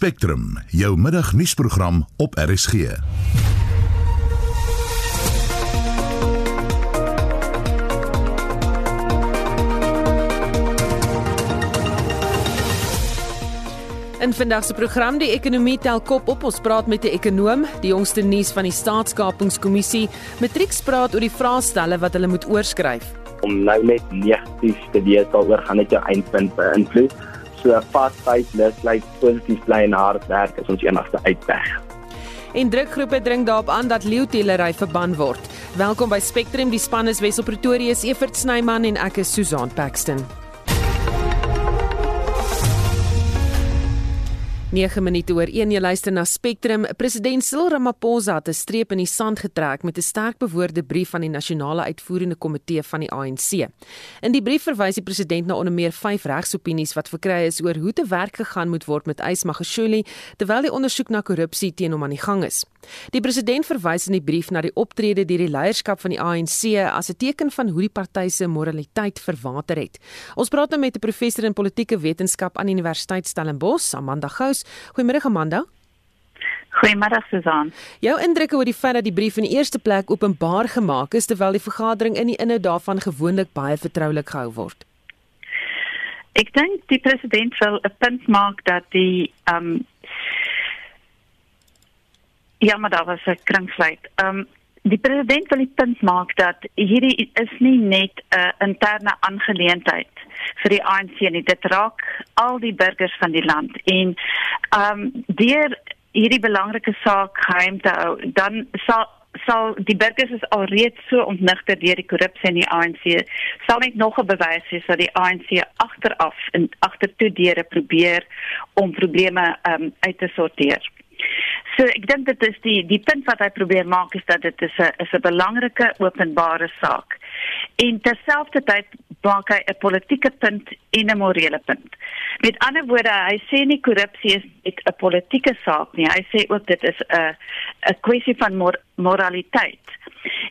Spectrum, jou middagnuusprogram op RSG. In vandag se program die ekonomie tel kop op. Ons praat met 'n ekonom, die jongste nuus van die Staatskapingskommissie. Matrieks praat oor die vraestelle wat hulle moet oorskryf. Om nou net negatief te wees daaroor gaan net jou eindpunt beïnvloed. So lus lyk positief bly en hard werk is ons enigste uitweg. En drukgroepe dring daarop aan dat leeutellery verbân word. Welkom by Spectrum, die span is Wessel Pretoria, Evert Snyman en ek is Susan Paxton. 9 minute oor 1 jy luister na Spectrum. President Cyril Ramaphosa het 'n streep in die sand getrek met 'n sterk bewoorde brief van die nasionale uitvoerende komitee van die ANC. In die brief verwys die president na onder meer 5 regsopinies wat verkry is oor hoe te werk gegaan moet word met Ys Magashule terwyl die ondersoek na korrupsie teen hom aan die gang is. Die president verwys in die brief na die optrede deur die leierskap van die ANC as 'n teken van hoe die party se moraliteit verwater het. Ons praat nou met 'n professor in politieke wetenskap aan Universiteit Stellenbosch, Amanda Gous Goeiemôre Amanda. Goeiemôre Susan. Jou indrukke oor die feit dat die brief in die eerste plek openbaar gemaak is terwyl die vergadering in die inhoud daarvan gewoonlik baie vertroulik gehou word. Ek dink die president wil 'n punt maak dat die ehm um, Ja, maar daar was 'n kringsluit. Ehm um, die president wil die punt maak dat hierdie is nie net 'n uh, interne aangeleentheid vir die ANC nie. Dit raak al die burgers van die land en ehm um, deur hierdie belangrike saak geheim te hou, dan sal sal die burgers is alreeds so ontnigter deur die korrupsie in die ANC sal net nog 'n bewys wees dat die ANC agteraf en agtertoe deure probeer om probleme um, uit te sorteer. So ek dink dit is die die punt wat hy probeer maak is dat dit is 'n is 'n belangrike openbare saak. En terselfdertyd maak hy 'n politieke punt en 'n morele punt. Met ander woorde, hy sê nie korrupsie is 'n politieke saak nie. Hy sê ook dit is 'n 'n kwessie van mor moraliteit.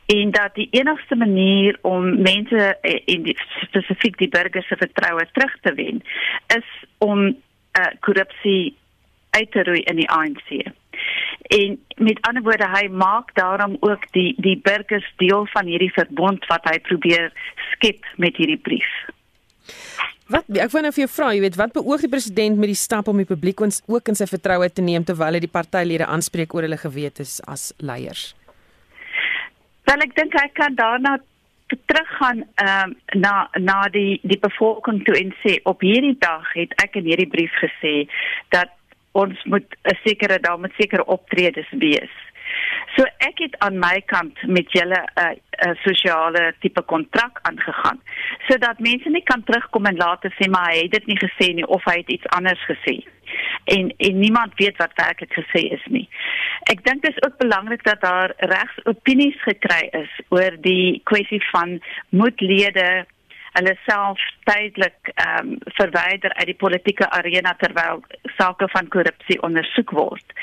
En dat die enigste manier om mense in die spesifiek die burgers se vertroue terug te wen is om uh, korrupsie uit te roei in die ANC. En met ander woorde hy maak daarom ook die die burgers deel van hierdie verbond wat hy probeer skep met hierdie brief. Wat ek wou nou vir jou vra, jy weet, wat beoog die president met die stap om die publiek ons ook in sy vertroue te neem terwyl hy die partylede aanspreek oor hulle gewete as leiers? Wel ek dink hy kan daarna teruggaan ehm um, na na die die bevolking toe en sê op hierdie dag het ek in hierdie brief gesê dat ons moet 'n sekere daar met sekere optredes wees. So ek het aan my kant met julle 'n uh, 'n sosiale tipe kontrak aangegaan sodat mense nie kan terugkom en later sê maar hy het dit nie gesê nie of hy het iets anders gesê. En en niemand weet wat werklik gesê is nie. Ek dink dit is ook belangrik dat daar regsopinies gekry is oor die kwessie van moet lede hulle self tydelik ehm um, verwyder uit die politieke arena terwyl sake van korrupsie ondersoek word.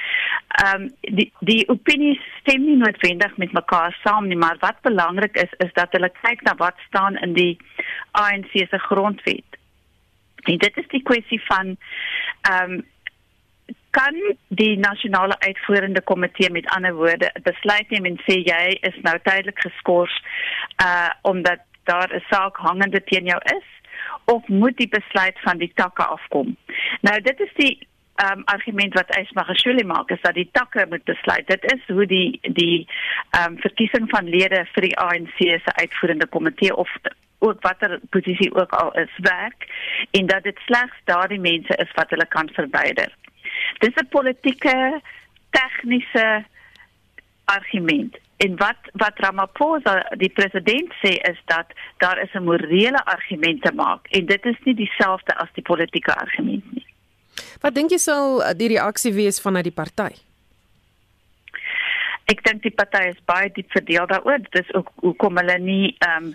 Ehm um, die die opinies stem nie noodwendig met mekaar saam nie, maar wat belangrik is is dat hulle kyk na wat staan in die ANC se grondwet. En dit is die kwessie van ehm um, kan die nasionale uitvoerende komitee met ander woorde besluit neem en sê jy is nou tydelik geskort uh omdat daar 'n saak hangende teen jou is of moet die besluit van die takke afkom. Nou dit is die um, argument wat Esma Geshule maak is dat die takke moet besluit. Dit is hoe die die ehm um, verkiesing van lede vir die ANC se uitvoerende komitee of ook watter posisie ook al is werk en dat dit slegs daardie mense is wat hulle kan verwyder. Dis 'n politieke tegniese argument. En wat wat Ramaphosa die president sê is dat daar is 'n morele argument te maak en dit is nie dieselfde as die politieke argument nie. Wat dink jy sal uh, die reaksie wees vanuit die party? Ek dink die party is baie diep verdeel daaroor. Dit is ook hoekom hulle nie ehm um,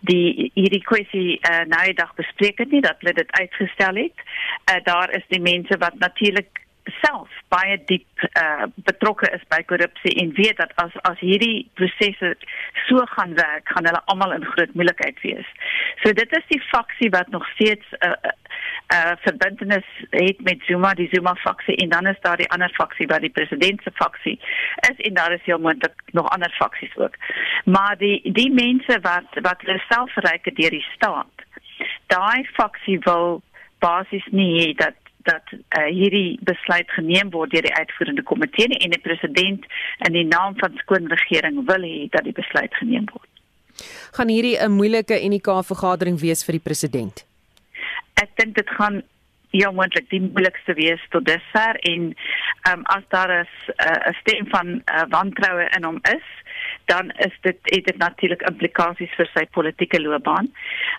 die hierdie kwessie uh, nou die dag bespreek het nie dat hulle dit uitgestel het. Uh, daar is die mense wat natuurlik self baie diep uh, betrokke is by korrupsie en weet dat as as hierdie prosesse so gaan werk, gaan hulle almal in groot moeilikheid wees. So dit is die faksie wat nog steeds 'n uh, uh verbintenis het met Zuma, die Zuma faksie en dan is daar die ander faksie wat die president se faksie is en daar is heel moontlik nog ander faksies ook. Maar die die mense wat wat hulle self verryk deur die staat. Daai faksie wil basies nie hê dat dat uh, hierdie besluit geneem word deur die uitvoerende komitee en die president in die naam van skoon regering wil hê dat die besluit geneem word. Gaan hierdie 'n moeilike NK vergadering wees vir die president? Ek dink dit gaan heel moontlik die moeilikste wees tot dusver en um, as daar is 'n uh, stem van uh, wantroue in hom is, dan is dit het dit natuurlik implikasies vir sy politieke loopbaan.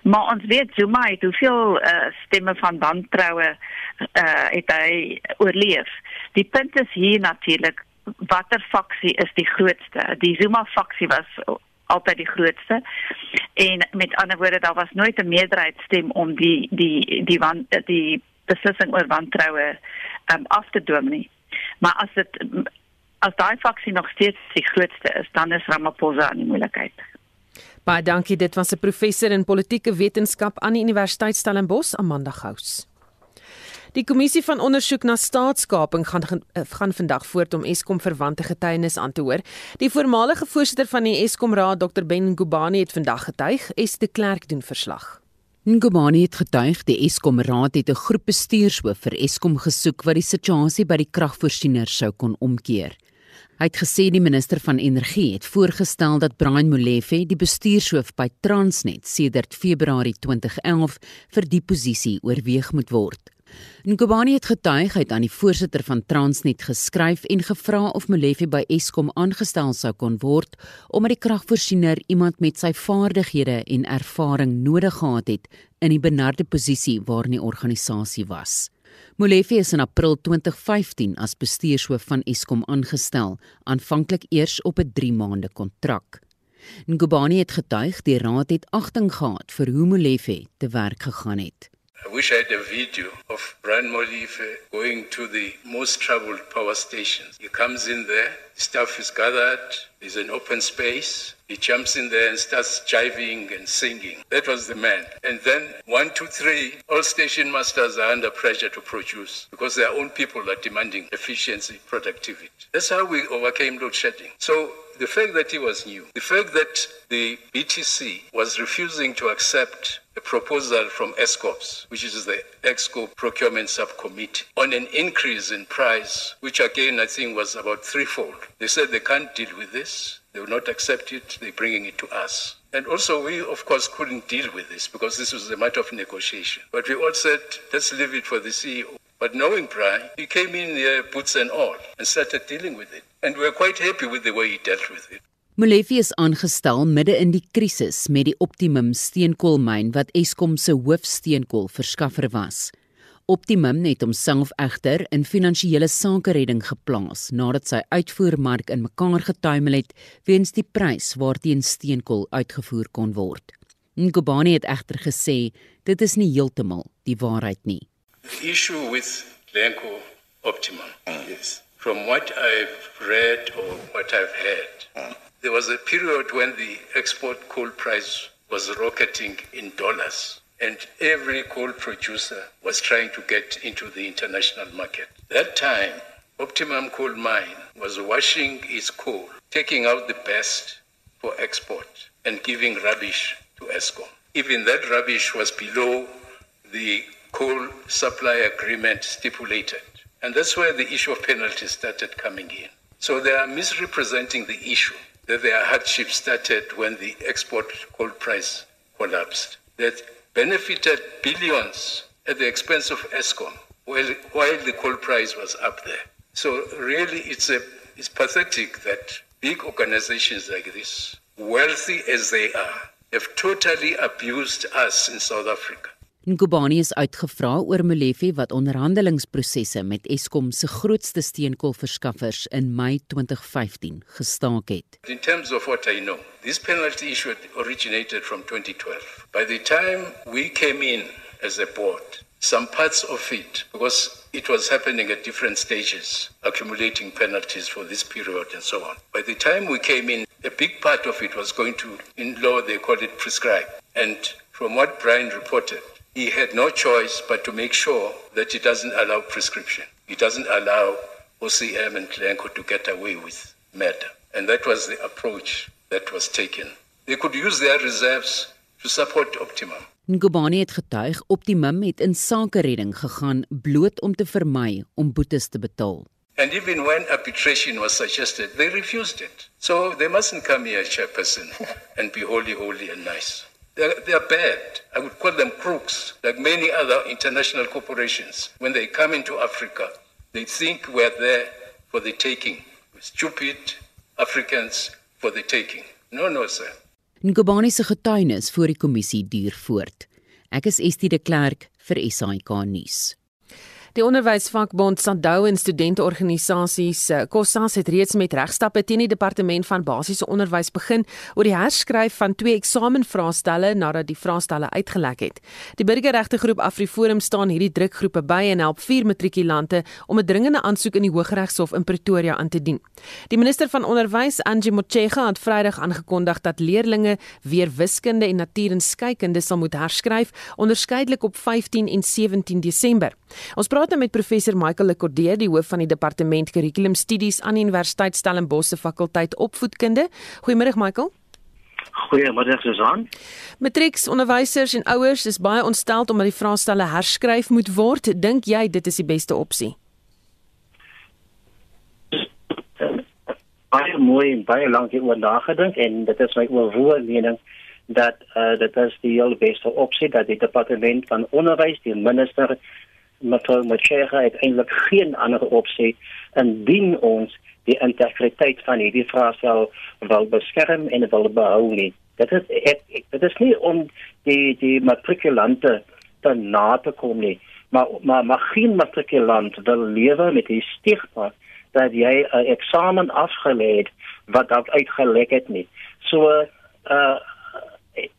Maar ons weet Zuma het hoeveel uh, stemme van wantroue uh, het hy oorleef. Die punt is hier natuurlik watter faksie is die grootste? Die Zuma faksie was altyd die grootste. En met ander woorde daar was nooit 'n meerderheidsstem om die die die wan die beslissing oor wantroue um, af te dwing nie. Maar as dit as daai faksie nog steeds die grootste is, dan is Ramaphosa in die moeilikheid. Baie dankie. Dit was 'n professor in politieke wetenskap aan die Universiteit Stellenbosch, Amanda Gous. Die kommissie van ondersoek na staatskaping gaan eh, gaan vandag voort om Eskom verwante getuienis aan te hoor. Die voormalige voorsitter van die Eskom Raad, Dr Ben Ngubane, het vandag getuig. Es de Klerk doen verslag. Ngubane het getuig die Eskom Raad het 'n groep bestuurshoof vir Eskom gesoek wat die situasie by die kragvoorsiener sou kon omkeer. Hy het gesê die minister van energie het voorgestel dat Brian Molefe die bestuurshoof by Transnet sedert Februarie 2011 vir die posisie oorweeg moet word. Nkobani het getuig hy het aan die voorsitter van Transnet geskryf en gevra of Molefe by Eskom aangestel sou kon word omdat die kragvoorsiener iemand met sy vaardighede en ervaring nodig gehad het in die benarde posisie waarin die organisasie was. Molefe is in April 2015 as bestuurshoof van Eskom aangestel, aanvanklik eers op 'n 3 maande kontrak. Ngubani het getuig die raad het agting gehad vir hoe Molefe te werk gegaan het. I wish I had a video of Brian Molefe going to the most troubled power stations. He comes in there, stuff is gathered, there's an open space, he jumps in there and starts jiving and singing. That was the man. And then one, two, three, all station masters are under pressure to produce because their own people are demanding efficiency, productivity. That's how we overcame load shedding. So the fact that he was new, the fact that the BTC was refusing to accept a proposal from ESCOPS, which is the EXCO Procurement Subcommittee, on an increase in price, which again I think was about threefold. They said they can't deal with this. They will not accept it. They're bringing it to us. And also, we, of course, couldn't deal with this because this was a matter of negotiation. But we all said, let's leave it for the CEO. But knowing Brian, he came in there, boots and all, and started dealing with it. And we're quite happy with the way he dealt with it. Molefe is aangestel midde in die krisis met die Optimum steenkoolmyn wat Eskom se hoofsteenkoolverskaffer was. Optimum het homself egter in finansiële sake redding geplaas nadat sy uitvoermark in mekaar getuimel het weens die prys waarteen steenkool uitgevoer kon word. Ngubane het egter gesê dit is nie heeltemal die waarheid nie. The issue with Lenko Optimum is from what I've read or what I've heard there was a period when the export coal price was rocketing in dollars and every coal producer was trying to get into the international market. That time, Optimum Coal Mine was washing its coal, taking out the best for export and giving rubbish to ESCOM. Even that rubbish was below the coal supply agreement stipulated. And that's where the issue of penalties started coming in. So they are misrepresenting the issue that their hardship started when the export coal price collapsed. That benefited billions at the expense of ESCOM while, while the coal price was up there. So really it's a it's pathetic that big organizations like this, wealthy as they are, have totally abused us in South Africa. Nkubani is uitgevra oor Molefe wat onderhandelingsprosesse met Eskom se grootste steenkoolverskaffers in Mei 2015 gestaak het. In terms of what I know, this penalty issue originated from 2012. By the time we came in as a board, some parts of it because it was happening at different stages, accumulating penalties for this period and so on. By the time we came in, a big part of it was going to, in law, they call it prescribe. And from what Brian reported, he had no choice but to make sure that he doesn't allow prescription. He doesn't allow OCM and Glencoe to get away with murder. And that was the approach that was taken. They could use their reserves to support Optimum. Ngubani het getuig Optimum het in sake redding gegaan bloot om te vermy om boetes te betaal. And even when arbitration was suggested, they refused it. So they mustn't come here, chairperson, and be holy, holy, and nice. They're, they're bad. I would call them crooks, like many other international corporations. When they come into Africa, they think we're there for the taking. Stupid Africans for the taking. No, no, sir. Ngubani se getuienis voor die kommissie duur voort. Ek is Estie de Klerk vir SAK nuus. Die onderwysvakbond SADU en studenteorganisasies COSAS het reeds met regstappe teen die departement van basiese onderwys begin oor die herskryf van twee eksamenvraestelle nadat die vraestelle uitgelek het. Die burgerregte groep AfriForum staan hierdie drukgroepe by en help vier matrikulante om 'n dringende aansoek in die Hooggeregshof in Pretoria aan te dien. Die minister van onderwys, Angie Motshega, het Vrydag aangekondig dat leerders weer wiskunde en natuur en skeikunde sal moet herskryf, onderskeidelik op 15 en 17 Desember. Ons praat nou met professor Michael Lekordeur, die hoof van die departement kurrikulumstudies aan die Universiteit Stellenbosch se fakulteit opvoedkunde. Goeiemôre Michael. Goeiemôre Susan. Matrieks onderwysers en ouers is baie ontstel omdat die vraestelle herskryf moet word. Dink jy dit is die beste opsie? Baie mooi en baie lank hieroor nagedink en dit is my oorweging dat uh, dit is die heel beste opsie dat die departement van onderwys die minister mevrou Machega het eintlik geen ander opsie indien ons die integriteit van hierdie vraestel wil beskerm en wil behou nie. Dit is ek, ek, dit is nie om die die matrikulante te na te kom nie, maar maar maar geen matrikulant wil lewe met die stigma dat jy 'n eksamen afgelê het wat dalk uitgelek het nie. So uh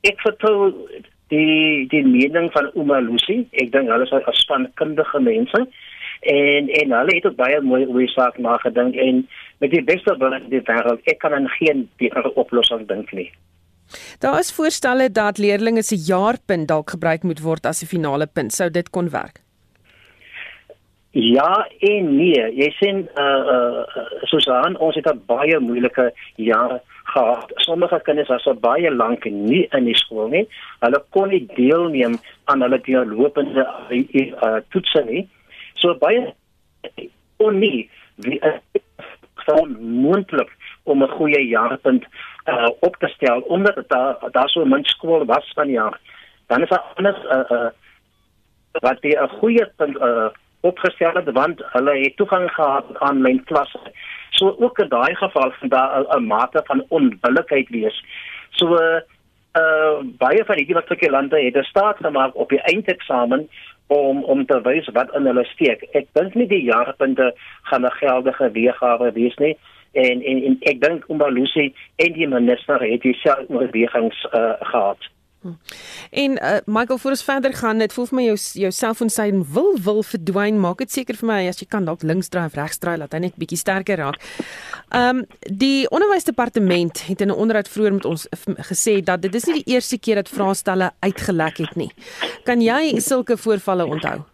ek vertrou die die mening van Uma Lucy. Ek dink hulle is 'n spankundige mense en en hulle het ook baie mooi oor die saak nagedink en met die beste wil in die wêreld ek kan aan geen beter oplossing dink nie. Daar is voorstelle dat leerders se jaarpunt dalk gebruik moet word as 'n finale punt. Sou dit kon werk? Ja en nee. Jy sien uh uh Susan, ons het 'n baie moeilike jaar gehad. Sommige kinders was al baie lank nie in die skool nie. Hulle kon nie deelneem aan hulle deurlopende uh, toetse nie. So baie kon nie wie van moontlik om 'n goeie jaarpunt uh, op te stel omdat daar daar so min skool was van jaar. Dan is daar anders uh, uh, wat die 'n goeie punt uh, opgestel het want hulle het toegang gehad aan aanlyn klasse. So ook in daai geval van daar 'n mate van onbillikheid wees. So uh baie van die matrieke lande het 'n staat gemaak op die eindeksamen om om te wys wat in hulle steek. Ek dink nie die jaarpunte gaan 'n geldige weergawe wees nie en en, en ek dink Umbalusi en die minister het dieselfde oorwegings uh gehad. En uh, Michael, voor ons verder gaan, dit voel vir my jou jou selfoon sy wil wil verdwyn. Maak dit seker vir my as jy kan dalk links draai of regs draai dat hy net bietjie sterker raak. Ehm um, die onderwysdepartement het in 'n onderhoud vroeër met ons gesê dat dit is nie die eerste keer dat vraestelle uitgelek het nie. Kan jy sulke voorvalle onthou?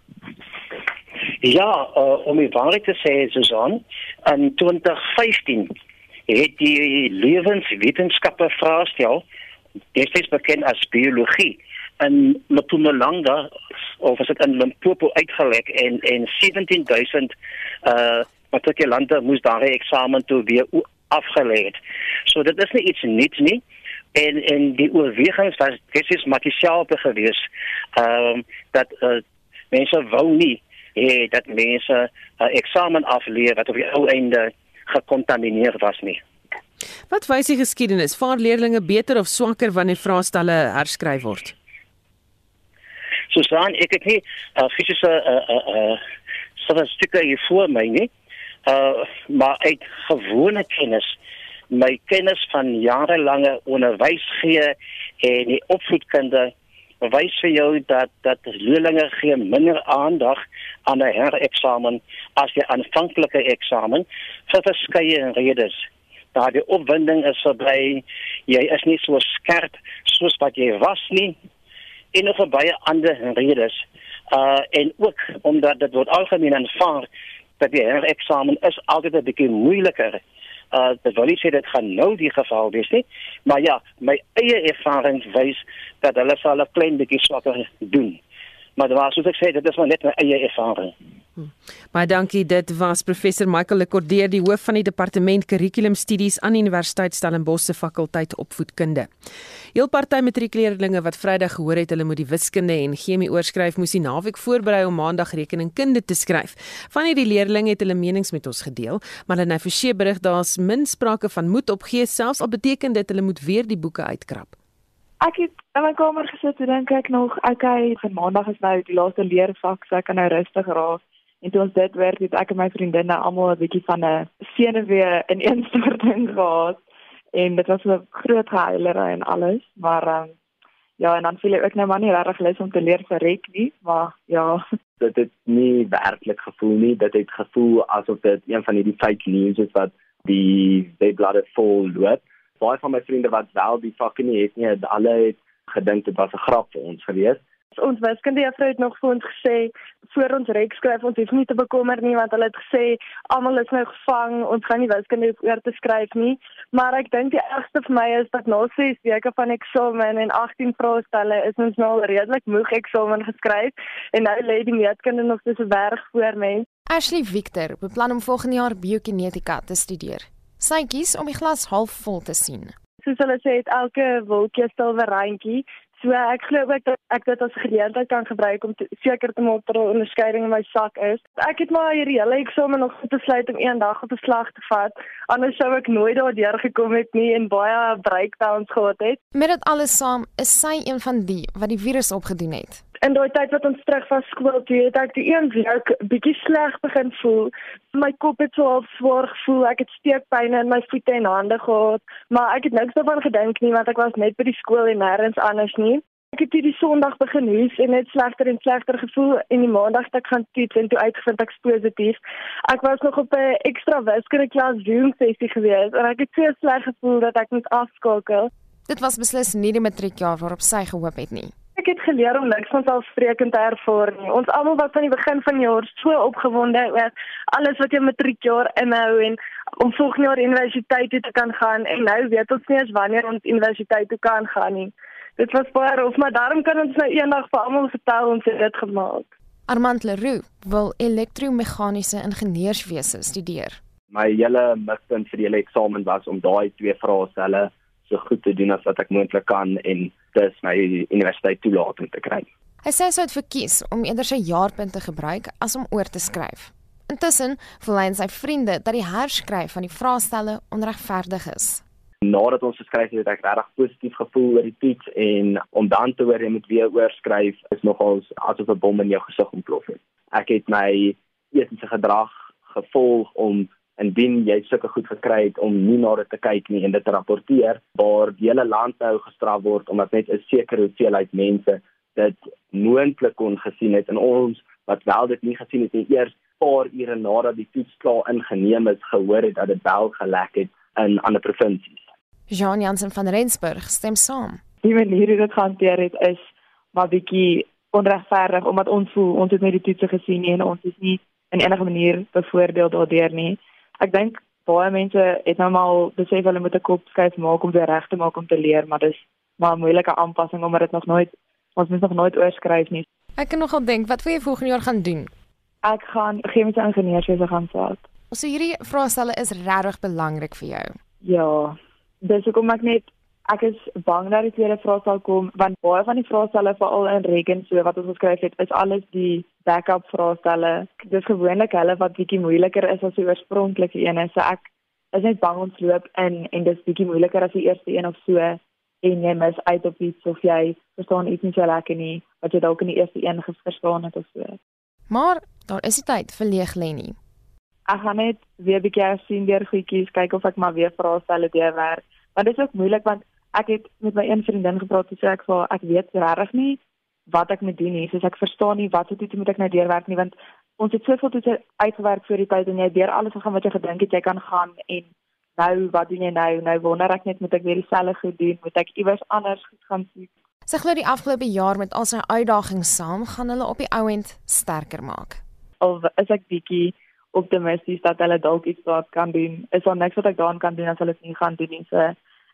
Ja, uh, om die waarheid te sê, Susan, in 2015 het die lewenswetenskappe vraestel destyds bekend as biologie in Mpumalanga of as dit in Limpopo uitgelek en en 17000 uh matrikulante moes daardie eksamen toe weer afgelê het. So dit is nie iets nuuts nie en en die oorwegings was presies makisiaal gewees. Ehm um, dat uh, mense wou nie hê dat mense uh, eksamen afleer wat op die ou einde gekontamineer was nie. Wat wys die geskiedenis? Vaar leerders beter of swakker wanneer vraestelle herskryf word? Susan, ek het nie uh, fisiese uh uh uh statistieke hier voor my nie. Uh maar uit gewone kennis, my kennis van jarelange onderwys gee en die opvoedkunde wys vir jou dat dat leerders gee minder aandag aan 'n hereksamen as die aanvanklike eksamen vir verskeie redes daar die opwinding is verby. Jy is nie so skerp soos wat jy was nie en nog baie ander redes. Uh en ook omdat dit word algemeen aanvaar dat die eksamen is altyd 'n bietjie moeiliker. Uh dit wil nie sê dit gaan nou die geval wees nie, maar ja, my eie ervaring wys dat hulle sal 'n klein bietjie swakker doen. Maar was soos ek sê, dit is maar net my eie ervaring. Hm. Baie dankie. Dit was professor Michael Lekordeer, die hoof van die departement kurrikulumstudies aan Universiteit Stellenbosch se fakulteit opvoedkunde. Heel party matrikuleerlinge wat Vrydag gehoor het hulle moet die wiskunde en chemie oorskryf, moes die naweek voorberei om Maandag rekeningkunde te skryf. Van hierdie leerders het hulle menings met ons gedeel, maar hulle het verseë berig daar's min sprake van moed opgee selfs al beteken dit hulle moet weer die boeke uitkrap. Ek het in my kamer gesit en dink ek nog, okay, vir Maandag is nou die laaste leervak, so ek kan nou rustig raak. En toe ons dit werk, het ek en my vriendinne almal 'n bietjie van 'n senuwee ineenstorting gehad. En dit was 'n groot gehuilery en alles, maar um, ja, en dan voel ek ook nou maar nie regtig lus om te leer vir rek nie, maar ja. Dit het nie werklik gevoel nie, dit het gevoel asof dit een van hierdie fake news is wat die webbladde vol loop. Baie van my vriende wat wel die vakke nie het nie, het alle het gedink dit was 'n grap vir ons gewees. Ons wiskunde juffrou het nog vir ons gesê voor ons rek skryf ons hoef nie te bekommer nie want hulle het gesê almal is nou gevang ons gaan nie wiskunde oor te skryf nie. Maar ek dink die ergste vir my is dat na 6 weke van eksamen en 18 vraestelle is ons nou al redelik moeg eksamen geskryf en nou lê die meetkunde nog so 'n berg voor my Ashley Victor beplan om volgende jaar biokinetika te studeer sy kies om die glas half vol te sien soos hulle sê het elke wolkie 'n silwer randjie So ek glo ook dat ek dit as geleentheid kan gebruik om seker te maak dat 'n onderskeiding in my sak is. Ek het maar hierdie hele eksamen nog besluit om een dag op beslag te vat. Anders sou ek nooit daardeur gekom het nie en baie breakdowns gehad het. Met dit alles saam, is sy een van die wat die virus opgedoen het. In daai tyd wat ons terug was skool toe, het ek die een week bietjie sleg begin voel. My kop het so half swaar gevoel. Ek het steekpynne in my voete en hande gehad, maar ek het niks daarvan gedink nie want ek was net by die skool en nêrens anders nie. Ek het hierdie Sondag begin hoes en net slegter en slegter gevoel en die Maandag het ek gaan toets en toe uitgevind ek is positief. Ek was nog op 'n ekstra wiskunde klas Zoom sessie gewees en ek het so sleg gevoel dat ek moet afskakel. Dit was beslis nie die matriekjaar waarop sy gehoop het nie. Ek het geleer om niks van selfsprekend te ervaar nie. Ons almal was aan die begin van die jaar so opgewonde oor alles wat jy matriekjaar inhou en om volgende jaar universiteit toe te kan gaan en nou weet ons nie eens wanneer ons universiteit toe kan gaan nie. Dit was baie rof, maar daarom kan ons nou eendag vir almal vertel ons het dit gemaak. Armand Leroux wil elektromeganiese ingenieurswese studeer. My hele mikpunt vir die hele eksamen was om daai twee vraestelle so goed te doen as wat ek moontlik kan en dis my universiteit toelating te kry. Hy sê hy het verkies om eerder sy jaarpunte gebruik as om oor te skryf. Intussen voel hy en sy vriende dat die herskryf van die vraestelle onregverdig is. Nadat ons geskryf het, het ek regtig positief gevoel oor die toets en om dan te hoor jy moet weer oorskryf is nogal asof 'n bom in jou gesig ontplof het. Ek het my etiese gedrag gevolg om indien jy sulke goed gekry het om nie na dit te kyk nie en dit te rapporteer waar die hele land nou gestraf word omdat net 'n sekere hoeveelheid mense dit moontlik kon gesien het en ons wat wel dit nie gesien het nie eers paar ure nadat die toets klaar ingeneem is gehoor het dat dit wel gelek het in ander provinsies. Jean Jansen van Rensburg stem saam. Die manier hoe dit gehanteer het is maar bietjie onregverdig omdat ons voel ons het net die toetse gesien nie, en ons is nie in enige manier bevoordeel daardeur nie ek dink baie mense het nou maar besef hulle moet 'n kop skuif maak om weer reg te maak om te leer, maar dis maar 'n moeilike aanpassing omdat dit nog nooit ons mens nog nooit oorskryf nie. Ek kan nogal dink wat wil jy volgende jaar gaan doen? Ek gaan chemiese ingenieurswese gaan swaat. So hierdie vraestelle is regtig belangrik vir jou. Ja. Dis hoekom ek net Ek is bang dat die tweede vraag sal kom want baie van die vraestelle veral in reken so wat ons geskryf het is alles die backup vraestelle. Dis gewoonlik hulle wat bietjie moeiliker is as die oorspronklike een. So ek is net bang ons loop in en dis bietjie moeiliker as die eerste een of so en jy mis uit op iets of jy verstaan iets nie so lekker nie wat jy dalk in die eerste een verstaan het of so. Maar daar is die tyd vir leeg lê nie. Ek gaan net weer bietjie sien deur goedjies kyk of ek maar weer vraestelle deur werk. Want dit is ook moeilik want ek het met my een vriendin gepraat en sê ek vir ek weet regtig nie wat ek moet doen nie. Soos ek verstaan nie wat dit moet ek nou deurwerk nie want ons het soveel toetse uitgewerk vir die tyd en jy deur alles gegaan wat jy gedink het jy kan gaan en nou wat doen jy nou? Nou wonder ek net moet ek weer dieselfde goed doen? Moet ek iewers anders goed gaan soek? Sy glo die afgelope jaar met al sy uitdagings saam gaan hulle op die ouend sterker maak. Al is ek bietjie optimisties dat hulle dalk iets wat kan doen. Is daar niks wat ek daaraan kan doen as hulle dit nie gaan doen nie. So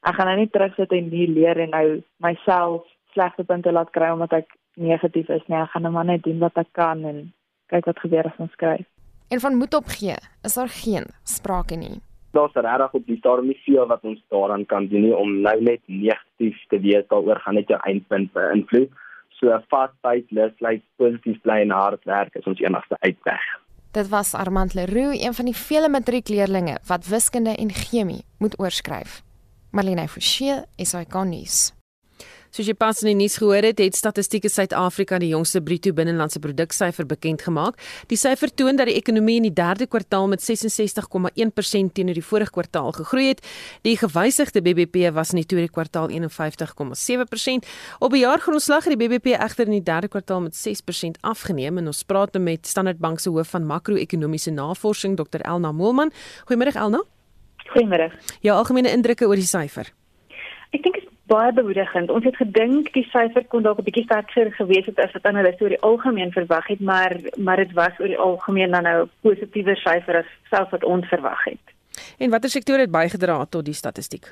ek gaan nou nie terugsit en nie leer en nou myself slegte punte laat kry omdat ek negatief is nie. Ek gaan nou maar net doen wat ek kan en kyk wat gebeur as ons skryf. En van moed opgee is daar geen sprake nie. Daar's regtig op die stadium nie veel wat ons daaraan kan doen nie om nou net negatief te weet daaroor gaan net jou eindpunt beïnvloed. So vas tyd lus like positief bly en hard werk is ons enigste uitweg. Dit was Armand Leroux, een van die vele matriekleerdlinge wat wiskunde en chemie moet oorskryf. Marlene Forsie, SAK nuus. Soos jy pas in die nuus gehoor het, het Statistiek Suid-Afrika die jongste bruto binnelandse produksyfer bekend gemaak. Die syfer toon dat die ekonomie in die 3de kwartaal met 66,1% teenoor die vorige kwartaal gegroei het. Die gewysigde BBP was in die tweede kwartaal 51,7%. Op 'n jaargrondslag het die BBP egter in die 3de kwartaal met 6% afgeneem en ons praat nou met Standard Bank se hoof van makro-ekonomiese navorsing, Dr Elna Moelman. Goeiemôre Elna. Goeiemôre. Jou algemene indrukke oor die syfer? Ek dink baie bemoedigend. Ons het gedink die syfer kon dalk 'n bietjie sterker gewees het as wat analiste oor die algemeen verwag het, maar maar dit was oor die algemeen dan nou 'n positiewer syfer as selfs wat ons verwag het. En watter sektore het bygedra tot die statistiek?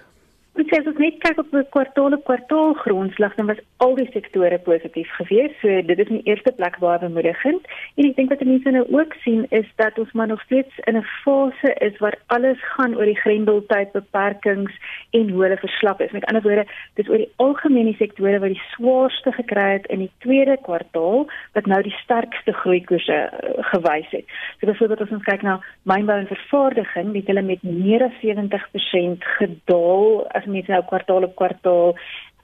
Dit sê as net kyk op 'n kwartaal op kwartaal grondslag, dan was al die sektore positief geweest. So dit is in die eerste plek baie bemoedigend. En ek dink wat mense nou ook sien is dat ons maar nog steeds in 'n fase is waar alles gaan oor die grendeltyd beperkings en hoe hulle verslap is. Met ander woorde, dis oor die algemene sektore wat die swaarste gekry het in die tweede kwartaal wat nou die sterkste groeikoerse uh, gewys het. So byvoorbeeld as ons kyk na mynbou en vervaardiging, het hulle met meer as 70% gedaal as mense nou kwartaal op kwartaal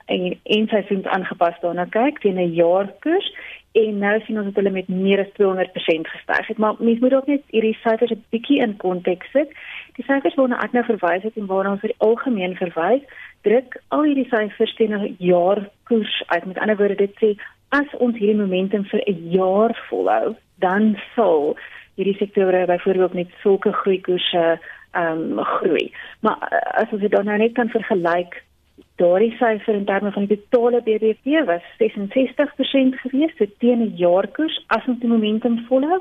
en en seisoens aangepas daarna kyk teen 'n jaarkoers en nou sien ons dat hulle met meer as 200% gestyg het. Maar mense moet ook net hierdie syfers 'n bietjie in konteks sit. Die syfers waarna ek nou verwys het en waarna ons vir algemeen verwys druk al hierdie syfers teen 'n jaarkoers uit. Met ander woorde dit sê as ons hierdie momentum vir 'n jaar volhou dan sal hierdie sektore byvoorbeeld met sulke groeikoerse ehm um, groei. Maar uh, as ons dit dan nou net kan vergelyk, daardie syfer in terme van die totale BBP was 66% gewees so teen 'n jaarkoers as ons die momentum volhou.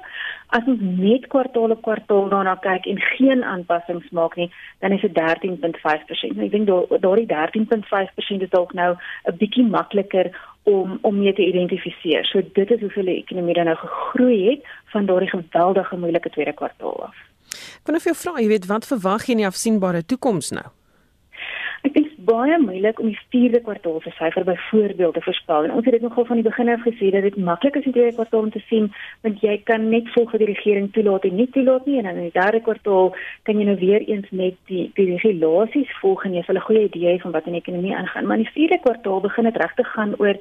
As ons net kwartaal op kwartaal daarna kyk en geen aanpassings maak nie, dan is dit 13.5%. Ek dink daardie 13.5% is dalk nou 'n bietjie makliker om om mee te identifiseer. So dit is hoeveel die ekonomie dan nou gegroei het van daardie geweldige moeilike tweede kwartaal af. Ek wil nou vir jou vra, jy weet, wat verwag jy in die afsienbare toekoms nou? Ek dink baie moeilik om die 4de kwartaal se syfer byvoorbeeld te voorspel. En ons het dit nogal van die begin af gesê dat dit maklik is die tweede kwartaal om te sien, want jy kan net volg wat die regering toelaat en nie toelaat nie en dan in die derde kwartaal kan jy nou weer eens net die die regulasies volg en jy het 'n goeie idee van wat in die ekonomie aangaan. Maar in die 4de kwartaal begin dit regtig gaan oor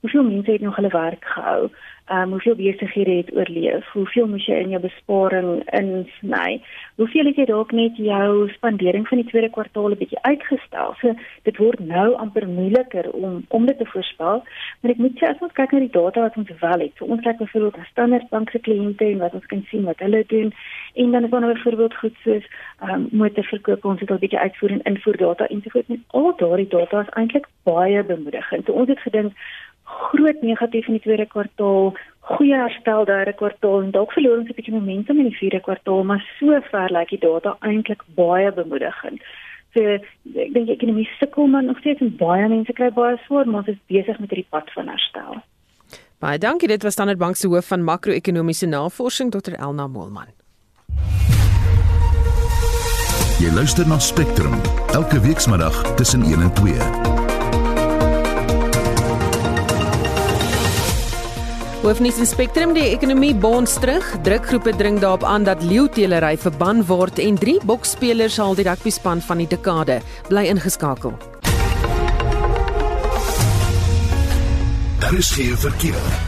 hoeveel mense het nog hulle werk gehou? Ehm um, hoeveel besighede het oorleef? Hoeveel moes jy in jou besparing insny? Hoeveel het jy dalk net jou spandering van die tweede kwartaal 'n bietjie uitgestel? So dit word nou amper moeiliker om om dit te voorspel. Maar ek moet sê as ons kyk na die data wat ons wel het, so ons kyk byvoorbeeld na Standard Bank se kliënte en wat ons kan sien wat hulle doen en dan is daar nou byvoorbeeld goed soos ehm um, motorverkoop, ons het al bietjie uitvoer en invoer data en so voort. Al daardie data is eintlik baie bemoedigend. So ons het gedink groot negatief in die tweede kwartaal, goeie herstel derde kwartaal en dalk verloor ons 'n bietjie momentum in die vierde kwartaal, maar sover lyk die data eintlik baie bemoedigend. So ek dink ek kan nie sukkel maar nog steeds en baie mense kry baie swaar, maar ons is besig met hierdie pad van herstel. Baie dankie, dit was Standard Bank se hoof van makro-ekonomiese navorsing Dr Elna Molman. Jy luister na Spectrum elke weekmiddag tussen 1 en 2. Hoofnuus in Spectrum die ekonomie bonds terug. Drukgroepe dring daarop aan dat leeutelery verban word en drie boksspelers sal die rugbyspan van die dekade bly ingeskakel. Daar is geen verkeer.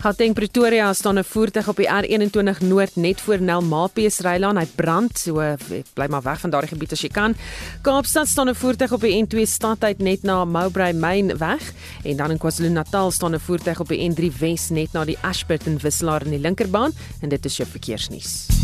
Gauteng Pretoria staan 'n voertuig op die R21 Noord net voor Nelmapies Rylaan. Hy brand, so bly maar weg van daardie gebied as jy kan. Kaapstad staan 'n voertuig op die N2 stadheid net na Mowbray Main weg en dan in KwaZulu-Natal staan 'n voertuig op die N3 Wes net na die Ashburton wisselaar in die linkerbaan en dit is jou verkeersnuus.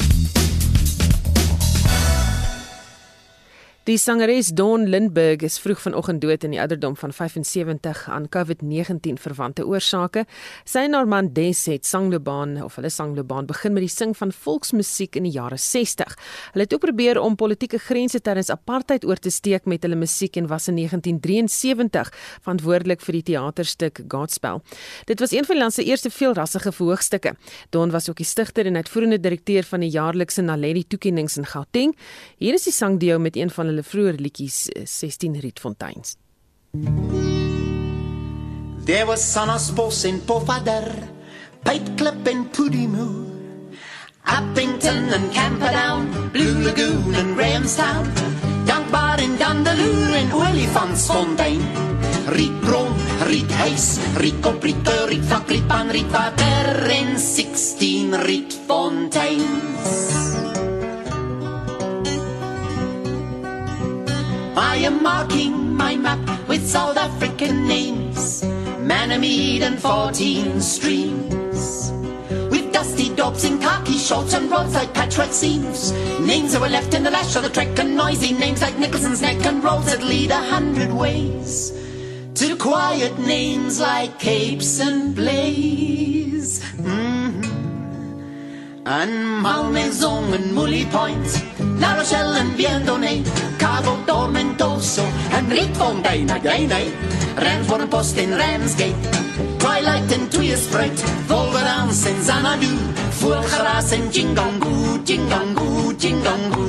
Die sangeres Dawn Lindberg is vroeg vanoggend dood in die ouderdom van 75 aan COVID-19 verwante oorsake. Sy en haar man Des het sangloopbaan of hulle sangloopbaan begin met die sing van volksmusiek in die jare 60. Hulle het ook probeer om politieke grense tydens apartheid oor te steek met hulle musiek en was in 1973 verantwoordelik vir die teaterstuk Godspell. Dit was een van die land se eerste veelrassige verhoogstukke. Dawn was ook die stigter en uitvoerende direkteur van die jaarlikse Naledi toekenninge in Gauteng. Hier is die sangdio met een van hulle vroeë liedjies 16 eh, Rietfonteins. There was Sonnerspos in Pofadder, Pipeklip in Pudimoo, Uppington and Camperdown, Blue Lagoon and Grahamstown, Dankbaar in Dandaloo en Olifantsfontein. Rietbron, Riethuis, Rietkop, Riet, Rietfak, Rietpan, Rietwater en 16 Rietfonteins. I am marking my map with South African names, Manameed and 14 streams. With dusty dogs in khaki shorts and roadside patchwork seams. Names that were left in the lash of the trek and noisy names like Nicholson's Neck and roads that lead a hundred ways. To quiet names like Capes and Blaze. Mm-hmm. And Malmaison and Mully Point. La Rochelle and Viendone, Cabo Tormentoso, and Rietfontein again, eh? Ramsbourne Post in Ramsgate, Twilight and Tweerspreid, Volverans en Xanadu, Voelgeraas en Jingangu, Jingangu, Jingangu.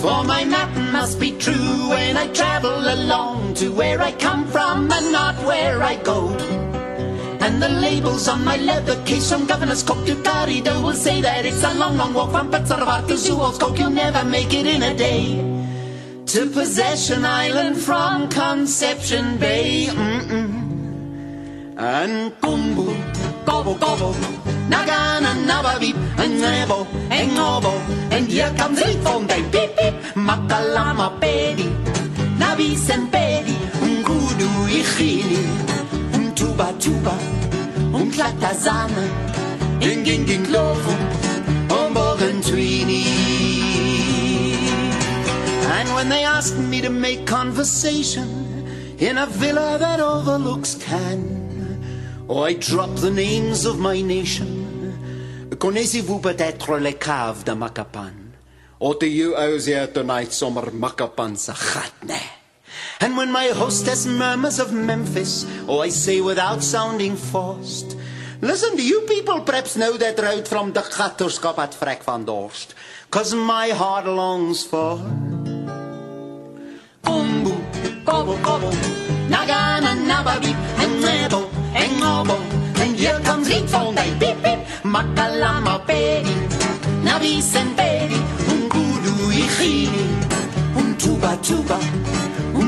For my map must be true when I travel along to where I come from and not where I go. And the labels on my leather case from Governor's Cook to Garrido will say that it's a long, long walk from Petzervar to Zuolskog. You'll never make it in a day. To Possession Island from Conception Bay. Mm-mm. And Kumbu, Gobble, Gobble, Nagana, Nababip, and Nebo, and Nobo. And here comes the phone, day. beep, beep, Makalama, Pedi, Nabis and Pedi, Ngudu, Ichini tuba tuba un clatazana in ging ging lovo on tweeny and when they asked me to make conversation in a villa that overlooks Cannes oh I drop the names of my nation. Connaissez-vous peut-être les caves de Macapan? Or do you out here tonight sommer Macapan sa gat nee And when my hostess murmurs of Memphis, oh, I say without sounding forced, Listen, do you people perhaps know that route from the Gatterskap at Frek van Dorst? Cause my heart longs for Kumbu, Kobo, Kobo, Nagana, Nababi, and Nebo, and Nobo, and here comes Rietfontein, beep, beep, Makalama, Pedi, Nabis and Pedi, Ungudu, Ichini, Untuba, Tuba,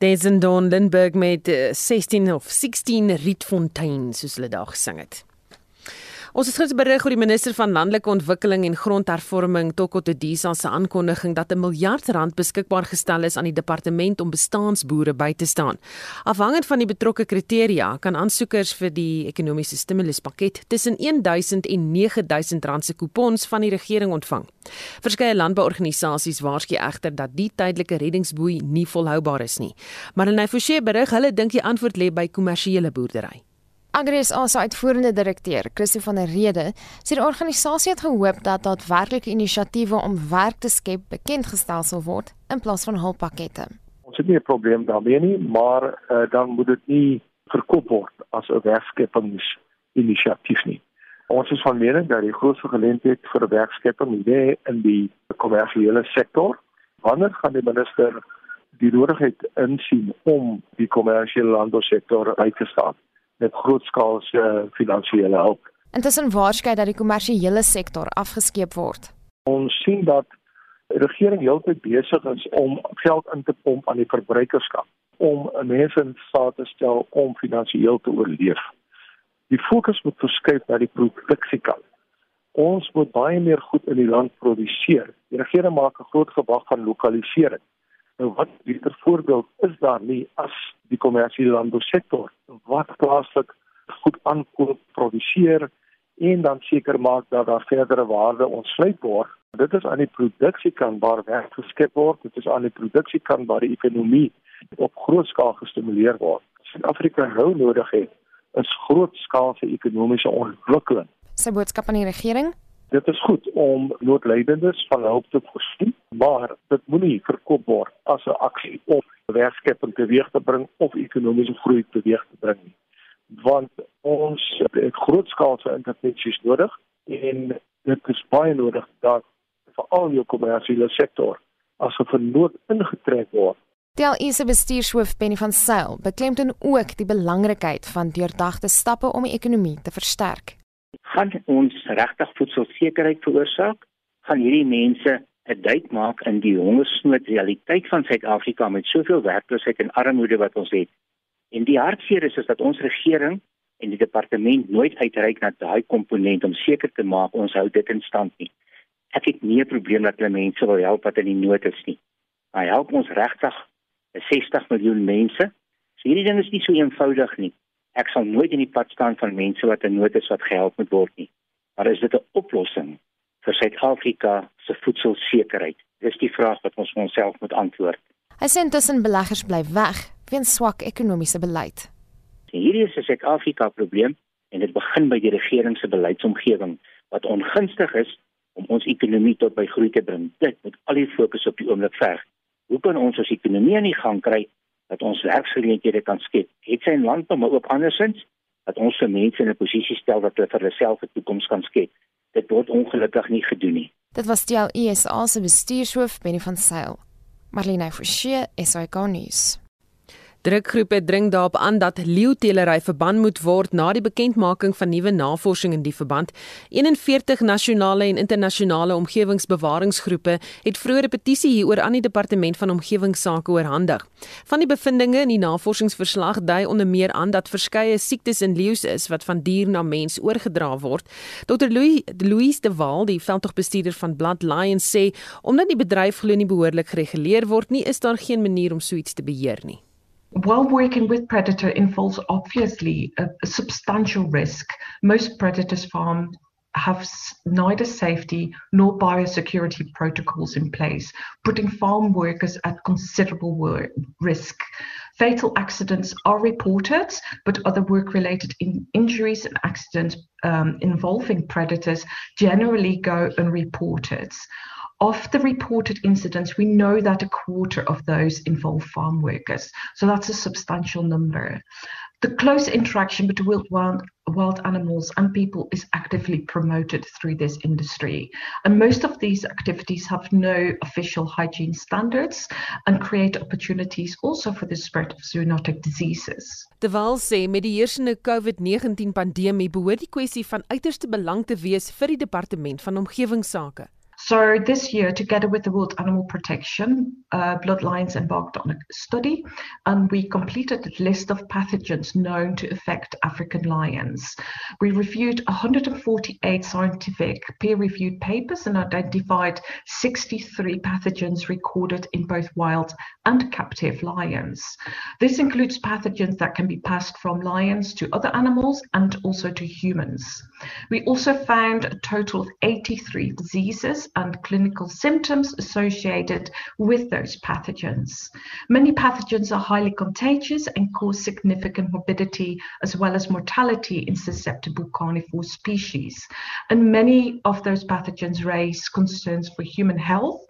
Desendon Lindberg met 16 eh, of 16 Rietfontein soos hulle daar gesing het. Ons het gister berig oor die minister van landelike ontwikkeling en grondhervorming Toko Tedisa se aankondiging dat 'n miljard rand beskikbaar gestel is aan die departement om bestaansboere by te staan. Afhangend van die betrokke kriteria kan aansoekers vir die ekonomiese stimuluspakket tussen 1000 en 9000 rand se kupons van die regering ontvang. Verskeie landbouorganisasies waarsku egter dat die tydelike reddingsboei nie volhoubaar is nie. Marlene Forsie berig hulle dink die antwoord lê by kommersiële boerdery. Agris as uitvoerende direkteur, Christo van der Rede, sê die organisasie het gehoop dat daadwerklike inisiatiewe om werk te skep bekend gestel sal word in plaas van hulppakkette. Ons het nie 'n probleem daarmee nie, maar uh, dan moet dit nie verkoop word as 'n werkskeppingsinisiatief nie. Ons is van mening dat die grootste geleentheid vir werkskepping lê in die kommersiële sektor. Wanneer gaan die minister die nodigheid insien om die kommersiële landbousektor uit te staan? Met grootskaalse uh, finansiële hulp. Intussen waarskynlik dat die kommersiële sektor afgeskeep word. Ons sien dat Die regering heeltyd besig is om geld in te pomp aan die verbruikerskap om mense in staat te stel om finansiëel te oorleef. Die fokus moet verskuif na die produksiekant. Ons moet baie meer goed in die land produseer. Die regering maak 'n groot gebak van lokalisering. Nou wat beter voorbeeld is daar nie as die kommersiële landbousektor wat plaaslik goed aankoop, produseer en dan seker maak dat daar verdere waarde ontsluit word. Dit is aan die produksiekant waar werk geskep word. Dit is aan die produksiekant waar die ekonomie op groot skaal gestimuleer word. Suid-Afrika nou nodig het is grootskaalse ekonomiese ontwikkeling. Sy boodskap aan die regering Dit is goed om noodlydendes van hulp te voorsien, maar dit moenie verkoop word as 'n aksie om werkskeping teweeg te bring of ekonomiese groei teweeg te bring nie. Want ons het grootskaalse intervensies nodig en dit is baie nodig dat veral jou kommersiële sektor as 'n vernoot ingetrek word DLE se bestuurshoof Penny van Sail beklemtoon ook die belangrikheid van deurdagte stappe om die ekonomie te versterk. Gaan ons regtig voedselsekerheid veroorsaak? Gaan hierdie mense 'n duik maak in die hongersnood realiteit van Suid-Afrika met soveel werkloosheid en armoede wat ons het? En die hartseer is is dat ons regering en die departement nooit uitreik na daai komponent om seker te maak ons hou dit in stand nie. Ek het nie 'n probleem dat hulle mense wil help wat in die nood is nie. Maar help ons regtig 60 miljoen mense. So hierdie ding is nie so eenvoudig nie. Ek sal nooit in die pad staan van mense wat in nood is wat gehelp moet word nie. Maar is dit 'n oplossing vir Suid-Afrika se voedselsekerheid? Dis die vraag wat ons vir onsself moet antwoord. Hy sê intussen beleggers bly weg weens swak ekonomiese beleid. Hierdie is 'n Suid-Afrika probleem en dit begin by die regering se beleidsomgewing wat ongunstig is om ons ekonomie tot by groei te bring. Dit moet al die fokus op die oomblik verg hoe kan ons ons ekonomie aan die gang kry dat ons werksgeleenthede kan skep? Het sy in landbou maar ook andersins dat ons se mense in 'n posisie stel dat hulle vir hulle self 'n toekoms kan skep. Dit word ongelukkig nie gedoen nie. Dit was die ESA se bestuurshoof Benny van Sail. Marlene Forsie, SAK nuus. Drukgroepe dring daarop aan dat leeuteelery verbân moet word na die bekendmaking van nuwe navorsing in die verband. 41 nasionale en internasionale omgewingsbewaringsgroepe het vroeër 'n petisie hieroor aan die departement van omgewingsake oorhandig. Van die bevindinge in die navorsingsverslag dui onder meer aan dat verskeie siektes in leeu's is wat van dier na mens oorgedra word. Dr. Louis Louise de Waal, die veldtogbestuurder van Blood Lions sê, omdat die bedryf glo nie behoorlik gereguleer word nie, is daar geen manier om so iets te beheer nie. While working with predator involves obviously a, a substantial risk, most predators farm have neither safety nor biosecurity protocols in place, putting farm workers at considerable risk. Fatal accidents are reported, but other work related in injuries and accidents um, involving predators generally go unreported. Of the reported incidents, we know that a quarter of those involve farm workers. So that's a substantial number. The close interaction between wild, wild animals and people is actively promoted through this industry. And most of these activities have no official hygiene standards and create opportunities also for the spread of zoonotic diseases. Terwyl sê met die heersende COVID-19 pandemie behoort die kwessie van uiterste belang te wees vir die departement van omgewingsake. So this year, together with the World Animal Protection, uh, Bloodlines embarked on a study, and we completed a list of pathogens known to affect African lions. We reviewed 148 scientific peer-reviewed papers and identified 63 pathogens recorded in both wild and captive lions. This includes pathogens that can be passed from lions to other animals and also to humans. We also found a total of 83 diseases and clinical symptoms associated with those pathogens. Many pathogens are highly contagious and cause significant morbidity as well as mortality in susceptible carnivore species. And many of those pathogens raise concerns for human health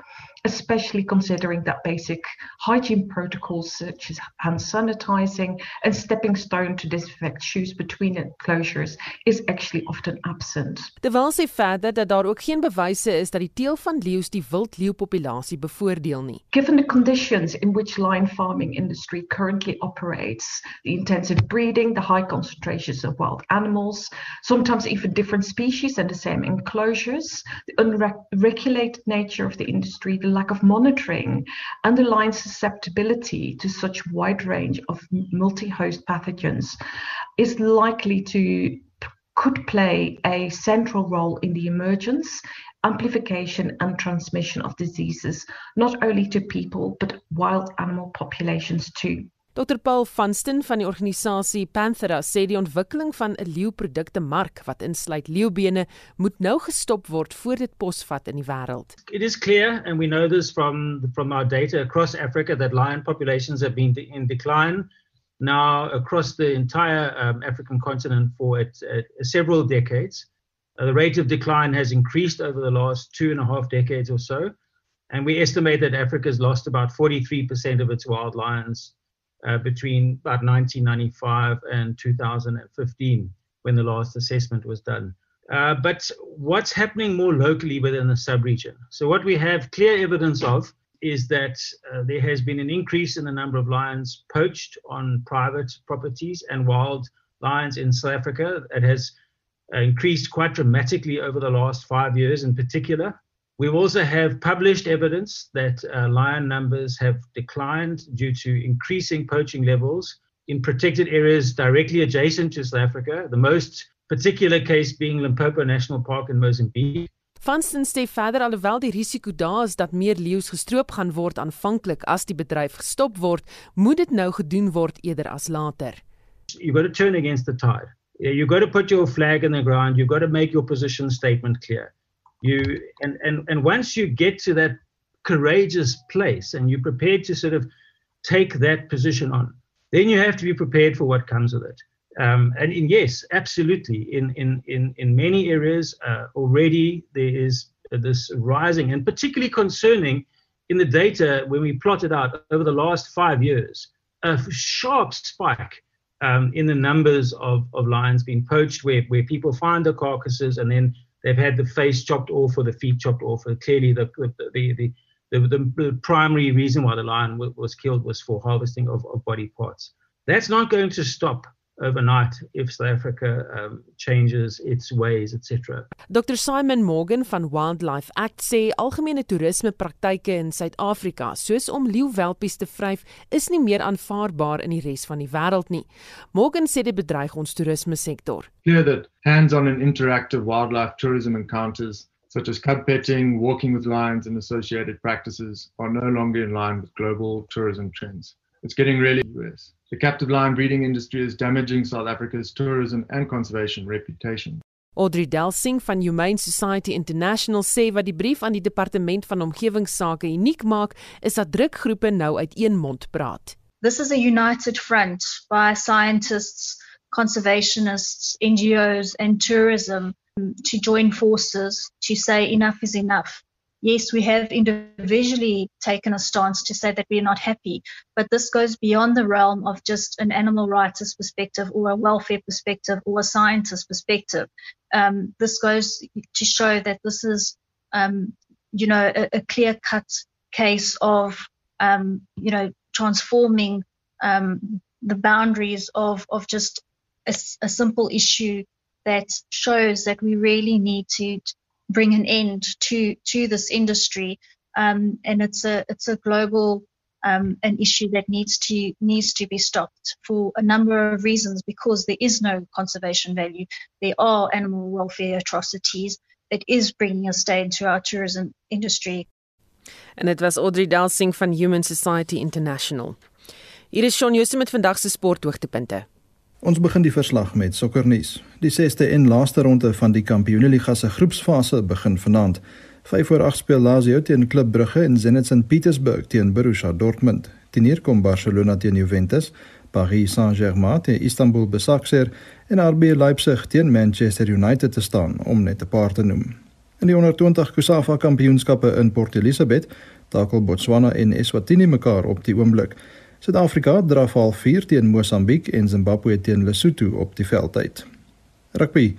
especially considering that basic hygiene protocols such as hand sanitizing and stepping stone to disinfect shoes between enclosures is actually often absent. Terwyl sê verder dat daar ook geen bewyse is dat die teel van leeu's die wildleeupopulasie bevoordeel nie. Given the conditions in which lion farming industry currently operates, the intensive breeding, the high concentrations of wild animals, sometimes even different species in the same enclosures, the unregulated nature of the industry, the lack of monitoring underlines susceptibility to such wide range of multi-host pathogens is likely to could play a central role in the emergence amplification and transmission of diseases not only to people but wild animal populations too Dr Paul Vanston van die organisasie Panthera sê die ontwikkeling van 'n leeuprodukte mark wat insluit leeubene moet nou gestop word voor dit posvat in die wêreld. It is clear and we know this from from our data across Africa that lion populations have been in decline now across the entire um, African continent for it, uh, several decades. Uh, the rate of decline has increased over the last two and a half decades or so and we estimate that Africa has lost about 43% of its wild lions uh, between about 1995 and 2015 when the last assessment was done. Uh, but what's happening more locally within the subregion? So, what we have clear evidence of is that uh, there has been an increase in the number of lions poached on private properties and wild lions in South Africa. It has uh, increased quite dramatically over the last five years, in particular. We also have published evidence that uh, lion numbers have declined due to increasing poaching levels in protected areas directly adjacent to South Africa, the most particular case being Limpopo National Park in Mozambique. Vanston sê verder alhoewel die risiko daar is dat meer leeu's gestroop gaan word aanvanklik as die bedryf gestop word, moet dit nou gedoen word eerder as later. You got to turn against the tide. You got to put your flag in the ground, you got to make your position statement clear. You and and and once you get to that courageous place and you're prepared to sort of take that position on then you have to be prepared for what comes with it. Um, and in, yes absolutely. In in in in many areas uh, already there is this rising and particularly concerning in the data when we plotted out over the last five years a sharp spike um, in the numbers of, of lions being poached where, where people find the carcasses and then they've had the face chopped off or the feet chopped off. And clearly, the the, the the, primary reason why the lion was killed was for harvesting of, of body parts. That's not going to stop overnight if South Africa um, changes its ways etc. Dr Simon Morgan van Wildlife Act sê algemene toerisme praktyke in Suid-Afrika soos om leeuwelpies te vryf is nie meer aanvaarbaar in die res van die wêreld nie. Morgan sê dit bedreig ons toerisme sektor. Clear that hands-on and interactive wildlife tourism encounters such as cub petting, walking with lions and associated practices are no longer in line with global tourism trends. It's getting really worse. The captive lion breeding industry is damaging South Africa's tourism and conservation reputation. Audrey Delsing van Humane Society International sê wat die brief aan die departement van omgewingsake uniek maak, is dat drukgroepe nou uit een mond praat. This is a united front by scientists, conservationists, NGOs and tourism to join forces to say enough is enough. Yes, we have individually taken a stance to say that we're not happy, but this goes beyond the realm of just an animal rights perspective or a welfare perspective or a scientist perspective. Um, this goes to show that this is, um, you know, a, a clear cut case of, um, you know, transforming um, the boundaries of, of just a, a simple issue that shows that we really need to bring an end to to this industry. Um, and it's a it's a global um, an issue that needs to needs to be stopped for a number of reasons because there is no conservation value. There are animal welfare atrocities that is bringing a stain to our tourism industry. En dit was Audrey Delsing van Human Society International. Hier is Shaun Jooste met vandag se sporthoogtepunte Ons begin die verslag met sokkernuus. Die 6ste en laaste ronde van die Kampioenligga se groepsfase begin vanaand. 5 voor 8 speel Lazio teen Club Brugge en Zenit St Petersburg teen Borussia Dortmund. Teneer kom Barcelona teen Juventus, Paris Saint-Germain teen Istanbul Besiktas en RB Leipzig teen Manchester United te staan om net 'n paar te noem. In die 120 COSAFA Kampioenskappe in Port Elizabeth, takel Botswana en Eswatini mekaar op die oomblik. Suid-Afrika draf al 4 teen Mosambiek en Zimbabwe teen Lesotho op die veld uit. Rugby.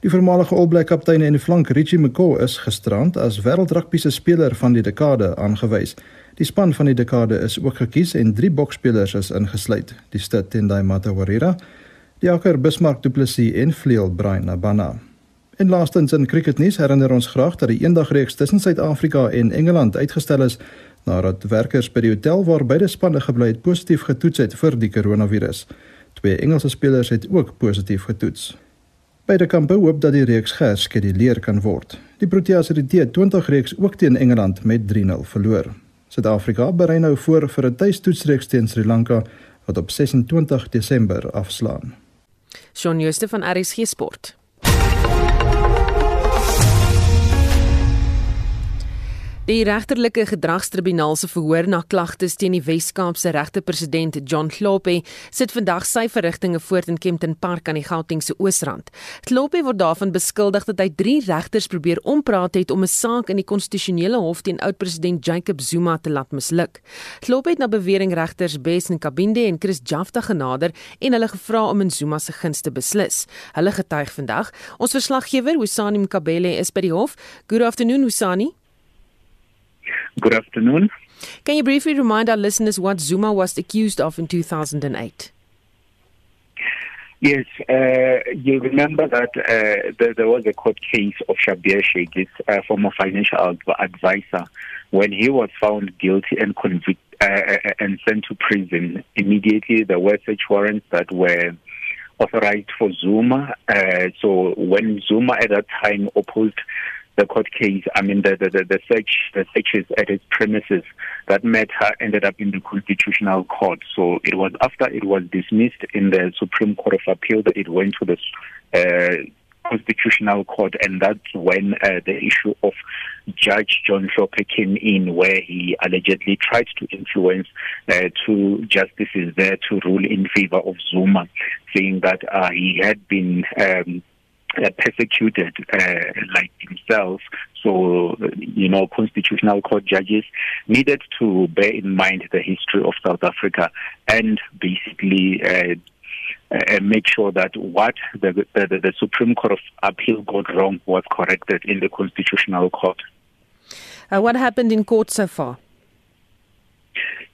Die voormalige All Black kaptein en flank Richie McCaw is gisterand as wêreldrugby se speler van die dekade aangewys. Die span van die dekade is ook gekies en drie boksspelers is ingesluit: die Stad Tendai Matawarira, die Akker Bismarck Du Plessis en Vleuel Brian Nabana. En laastens in cricketnuus herinner ons graag dat die eendagreeks tussen Suid-Afrika en Engeland uitgestel is nadat werkers by die hotel waar beide spanne gebly het positief getoets het vir die koronavirus. Twee Engelse spelers het ook positief getoets. Beide kampe hoop dat die reeks gerskeduleer kan word. Die Proteas het die T20 reeks ook teen Engeland met 3-0 verloor. Suid-Afrika berei nou voor vir 'n tuistoetsreeks teen Sri Lanka wat op 26 Desember afslaan. Shaun Jooste van RSG Sport. Die regterlike gedragstribunaal se verhoor na klagtes teen die Wes-Kaapse regter-president John Klope sit vandag sy verrigtinge voort in Kempton Park aan die Gautengse Oosrand. Klope word daarvan beskuldig dat hy drie regters probeer ompraat het om 'n saak in die konstitusionele hof teen oud-president Jacob Zuma te laat misluk. Klope het na bewering regters Bes Nkabinde en Chris Jafta genader en hulle gevra om in Zuma se guns te beslis. Hulle getuig vandag. Ons verslaggewer, Husani Mkabele, is by die hof. Good afternoon, Husani. Good afternoon. Can you briefly remind our listeners what Zuma was accused of in 2008? Yes, uh, you remember that uh, there, there, was a court case of Shabir Sheikh, his uh, former financial advisor, when he was found guilty and convicted uh, uh, and sent to prison. Immediately, there were search warrants that were authorized for Zuma. Uh, so when Zuma at that time opposed the court case, I mean, the, the, the, search, the searches at its premises, that matter ended up in the Constitutional Court. So it was after it was dismissed in the Supreme Court of Appeal that it went to the uh, Constitutional Court, and that's when uh, the issue of Judge John Shope came in, where he allegedly tried to influence uh, two justices there to rule in favor of Zuma, saying that uh, he had been. Um, uh, persecuted uh, like himself. So, you know, constitutional court judges needed to bear in mind the history of South Africa and basically uh, uh, make sure that what the, the, the Supreme Court of Appeal got wrong was corrected in the Constitutional Court. Uh, what happened in court so far?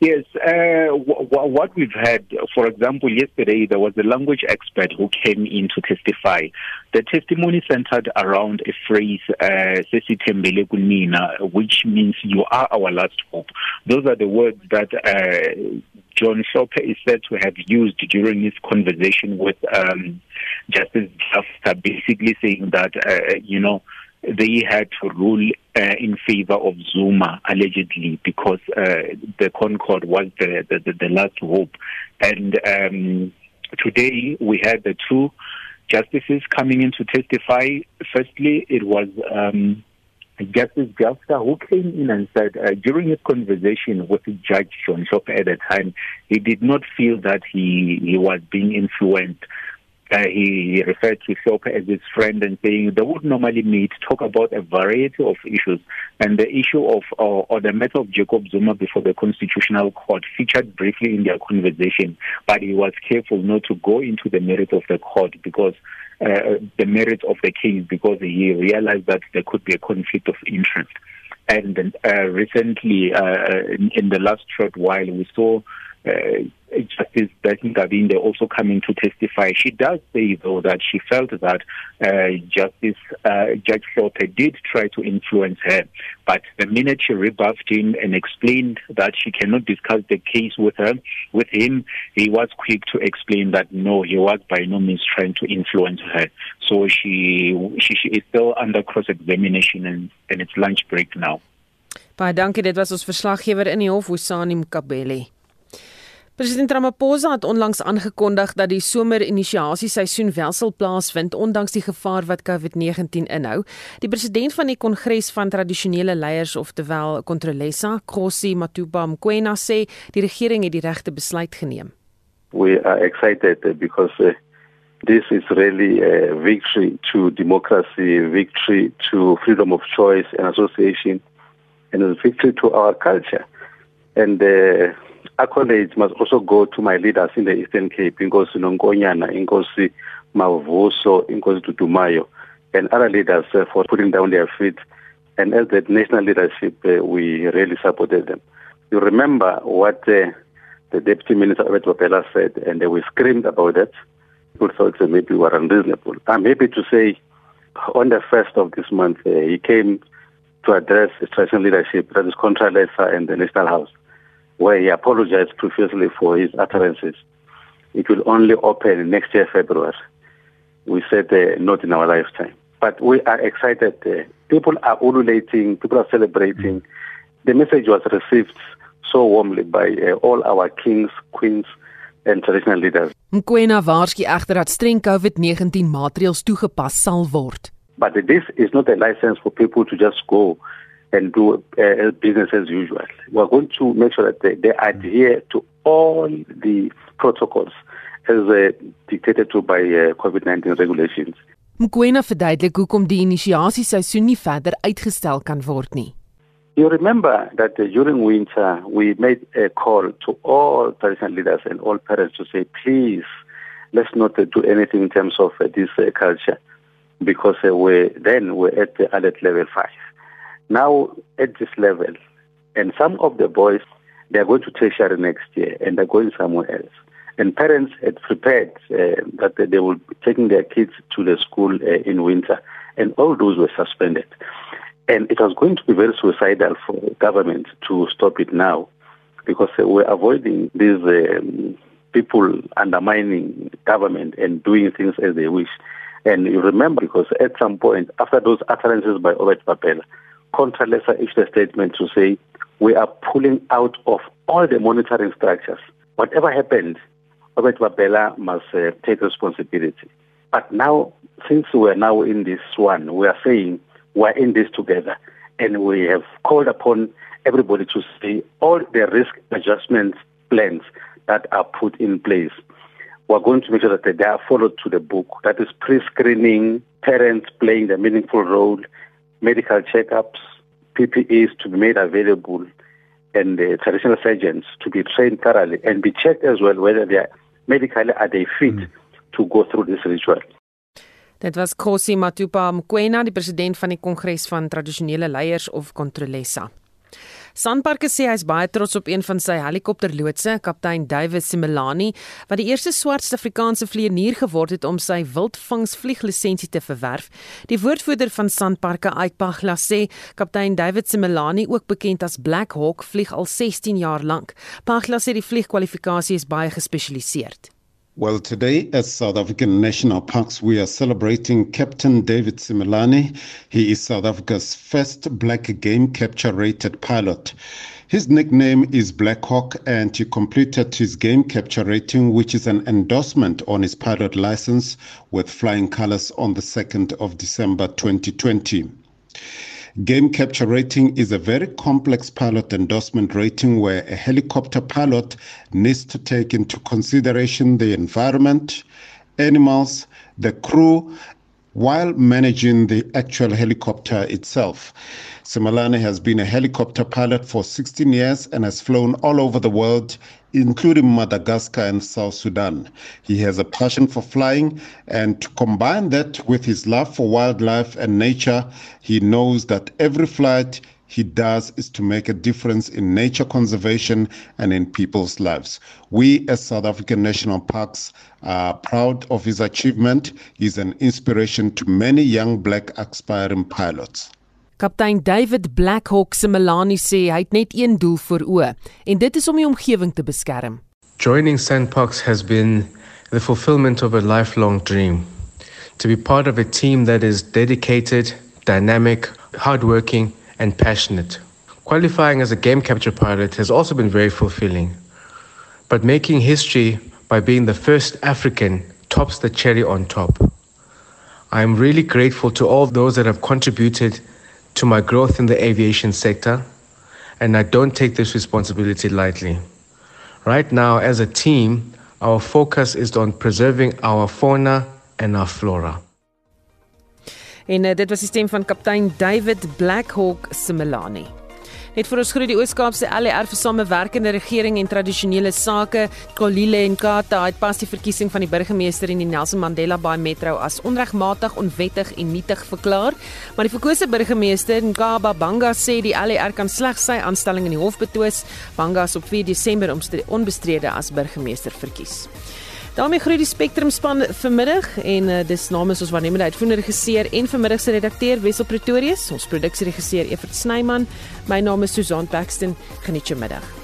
Yes, uh, w- w- what we've had, for example, yesterday there was a language expert who came in to testify. The testimony centered around a phrase, uh, which means you are our last hope. Those are the words that uh, John Soper is said to have used during his conversation with um, Justice Jafta, basically saying that, uh, you know, they had to rule uh, in favor of Zuma allegedly because uh, the Concord was the, the, the, last hope. And um, today we had the two justices coming in to testify. Firstly, it was um, Justice Jafta who came in and said uh, during his conversation with Judge John Shop at the time, he did not feel that he, he was being influenced uh, he referred to Shopa as his friend and saying they would normally meet, talk about a variety of issues. And the issue of, or, or the matter of Jacob Zuma before the Constitutional Court featured briefly in their conversation, but he was careful not to go into the merits of the court because uh, the merits of the case because he realized that there could be a conflict of interest. And uh, recently, uh, in, in the last short while, we saw uh, Justice Betty Gavinde also coming to testify. She does say, though, that she felt that uh, Justice uh, Judge Flotte did try to influence her, but the minute she rebuffed him and explained that she cannot discuss the case with her, with him, he was quick to explain that no, he was by no means trying to influence her. So she she, she is still under cross examination and, and it's lunch break now. Baie dankie, dit was ons verslaggewer in die hof, Usani Mkabeli. President Ramaphosa het onlangs aangekondig dat die somer-inisiasieseisoen wel sal plaasvind ondanks die gevaar wat COVID-19 inhou. Die president van die Kongres van Tradisionele Leiers, oftewel Controlesa, Khosi Matuba Mkwena sê die regering het die regte besluit geneem. We are excited because uh, this is really a victory to democracy, victory to freedom of choice and association and a victory to our culture. And uh, accolades must also go to my leaders in the Eastern Cape, Inkosi Nonkonyana, Inkosi Mavuso, Inkosi Tutumayo, and other leaders uh, for putting down their feet. And as the national leadership, uh, we really supported them. You remember what uh, the Deputy Minister Abet Wapela said, and we screamed about that. People thought maybe we were unreasonable. I'm happy to say on the first of this month, uh, he came to address the traditional leadership, that is Contralesa and the National House, where he apologized profusely for his utterances. It will only open next year, February. We said uh, not in our lifetime. But we are excited. Uh, people are ululating, people are celebrating. The message was received so warmly by uh, all our kings, queens, and traditional leaders. Mkwena waarsku egter dat streng COVID-19 maatreëls toegepas sal word. But this is not a license for people to just go and do uh, business as usual. We're going to make sure that they, they adhere to all the protocols as uh, dictated to by uh, COVID-19 regulations. Mkwena verduidelik hoekom die inisiasieseisoen nie verder uitgestel kan word nie. You remember that uh, during winter we made a call to all traditional leaders and all parents to say, please, let's not uh, do anything in terms of uh, this uh, culture, because we then we're at the alert level five. Now at this level, and some of the boys they are going to tertiary next year and they're going somewhere else. And parents had prepared uh, that they will be taking their kids to the school uh, in winter, and all those were suspended. And it was going to be very suicidal for government to stop it now because we're avoiding these um, people undermining government and doing things as they wish. And you remember, because at some point, after those utterances by Obert Papela, Contralesa issued a statement to say, we are pulling out of all the monitoring structures. Whatever happened, Robert Babela must uh, take responsibility. But now, since we're now in this one, we are saying we're in this together, and we have called upon everybody to see all the risk adjustment plans that are put in place. We're going to make sure that they are followed to the book. That is pre-screening, parents playing a meaningful role, medical checkups, PPEs to be made available, and the traditional surgeons to be trained thoroughly and be checked as well whether they are medically are they fit mm. to go through this ritual. Dit was Kosi Matupa Mkwena, die president van die Kongres van Tradisionele Leiers of Controlesa. Sanparks sê hy is baie trots op een van sy helikopterloodse, kaptein David Simelani, wat die eerste swart Suid-Afrikaanse vlieënier geword het om sy wildvangsvlieglisensie te verwerf. Die woordvoerder van Sanparks, Aikpagla, sê kaptein David Simelani, ook bekend as Black Hawk, vlieg al 16 jaar lank. Pagla sê die vliegkwalifikasie is baie gespesialiseer. Well, today at South African National Parks, we are celebrating Captain David Simelani. He is South Africa's first black game capture rated pilot. His nickname is Black Hawk, and he completed his game capture rating, which is an endorsement on his pilot license with flying colors on the 2nd of December 2020. Game capture rating is a very complex pilot endorsement rating where a helicopter pilot needs to take into consideration the environment, animals, the crew, while managing the actual helicopter itself. Simalane has been a helicopter pilot for 16 years and has flown all over the world, including Madagascar and South Sudan. He has a passion for flying, and to combine that with his love for wildlife and nature, he knows that every flight he does is to make a difference in nature conservation and in people's lives. We, as South African National Parks, are proud of his achievement. He's an inspiration to many young black aspiring pilots. Kaptein David Blackhawk se Melanie sê hy het net een doel voor oë en dit is om die omgewing te beskerm. Joining Sandparks has been the fulfillment of a lifelong dream. To be part of a team that is dedicated, dynamic, hardworking and passionate. Qualifying as a game capture pilot has also been very fulfilling. But making history by being the first African tops the cherry on top. I am really grateful to all those that have contributed to my growth in the aviation sector, and I don't take this responsibility lightly. Right now, as a team, our focus is on preserving our fauna and our flora. En uh, dit was die stem van kaptein David Blackhawk Simelani. Net vir ons groet die Oos-Kaapse LER vir samewerkende regering en tradisionele sake, Kolile en Kata het pas die verkiesing van die burgemeester in die Nelson Mandela Bay Metro as onregmatig, onwettig en nietig verklaar. Maar die verkose burgemeester, Nkaba Banga, sê die LER kan slegs sy aanstelling in die hof betwis. Banga is op 4 Desember onbestrede as burgemeester verkies. Daarmee groet die Spectrum span vanmiddag en uh, dis namens ons waarnemende uitvoerende regisseur en vanmiddag se redakteur Wessel Pretorius, ons produksieregisseur Evert Snyman. My naam is Susan Paxton. Geniet jou middag.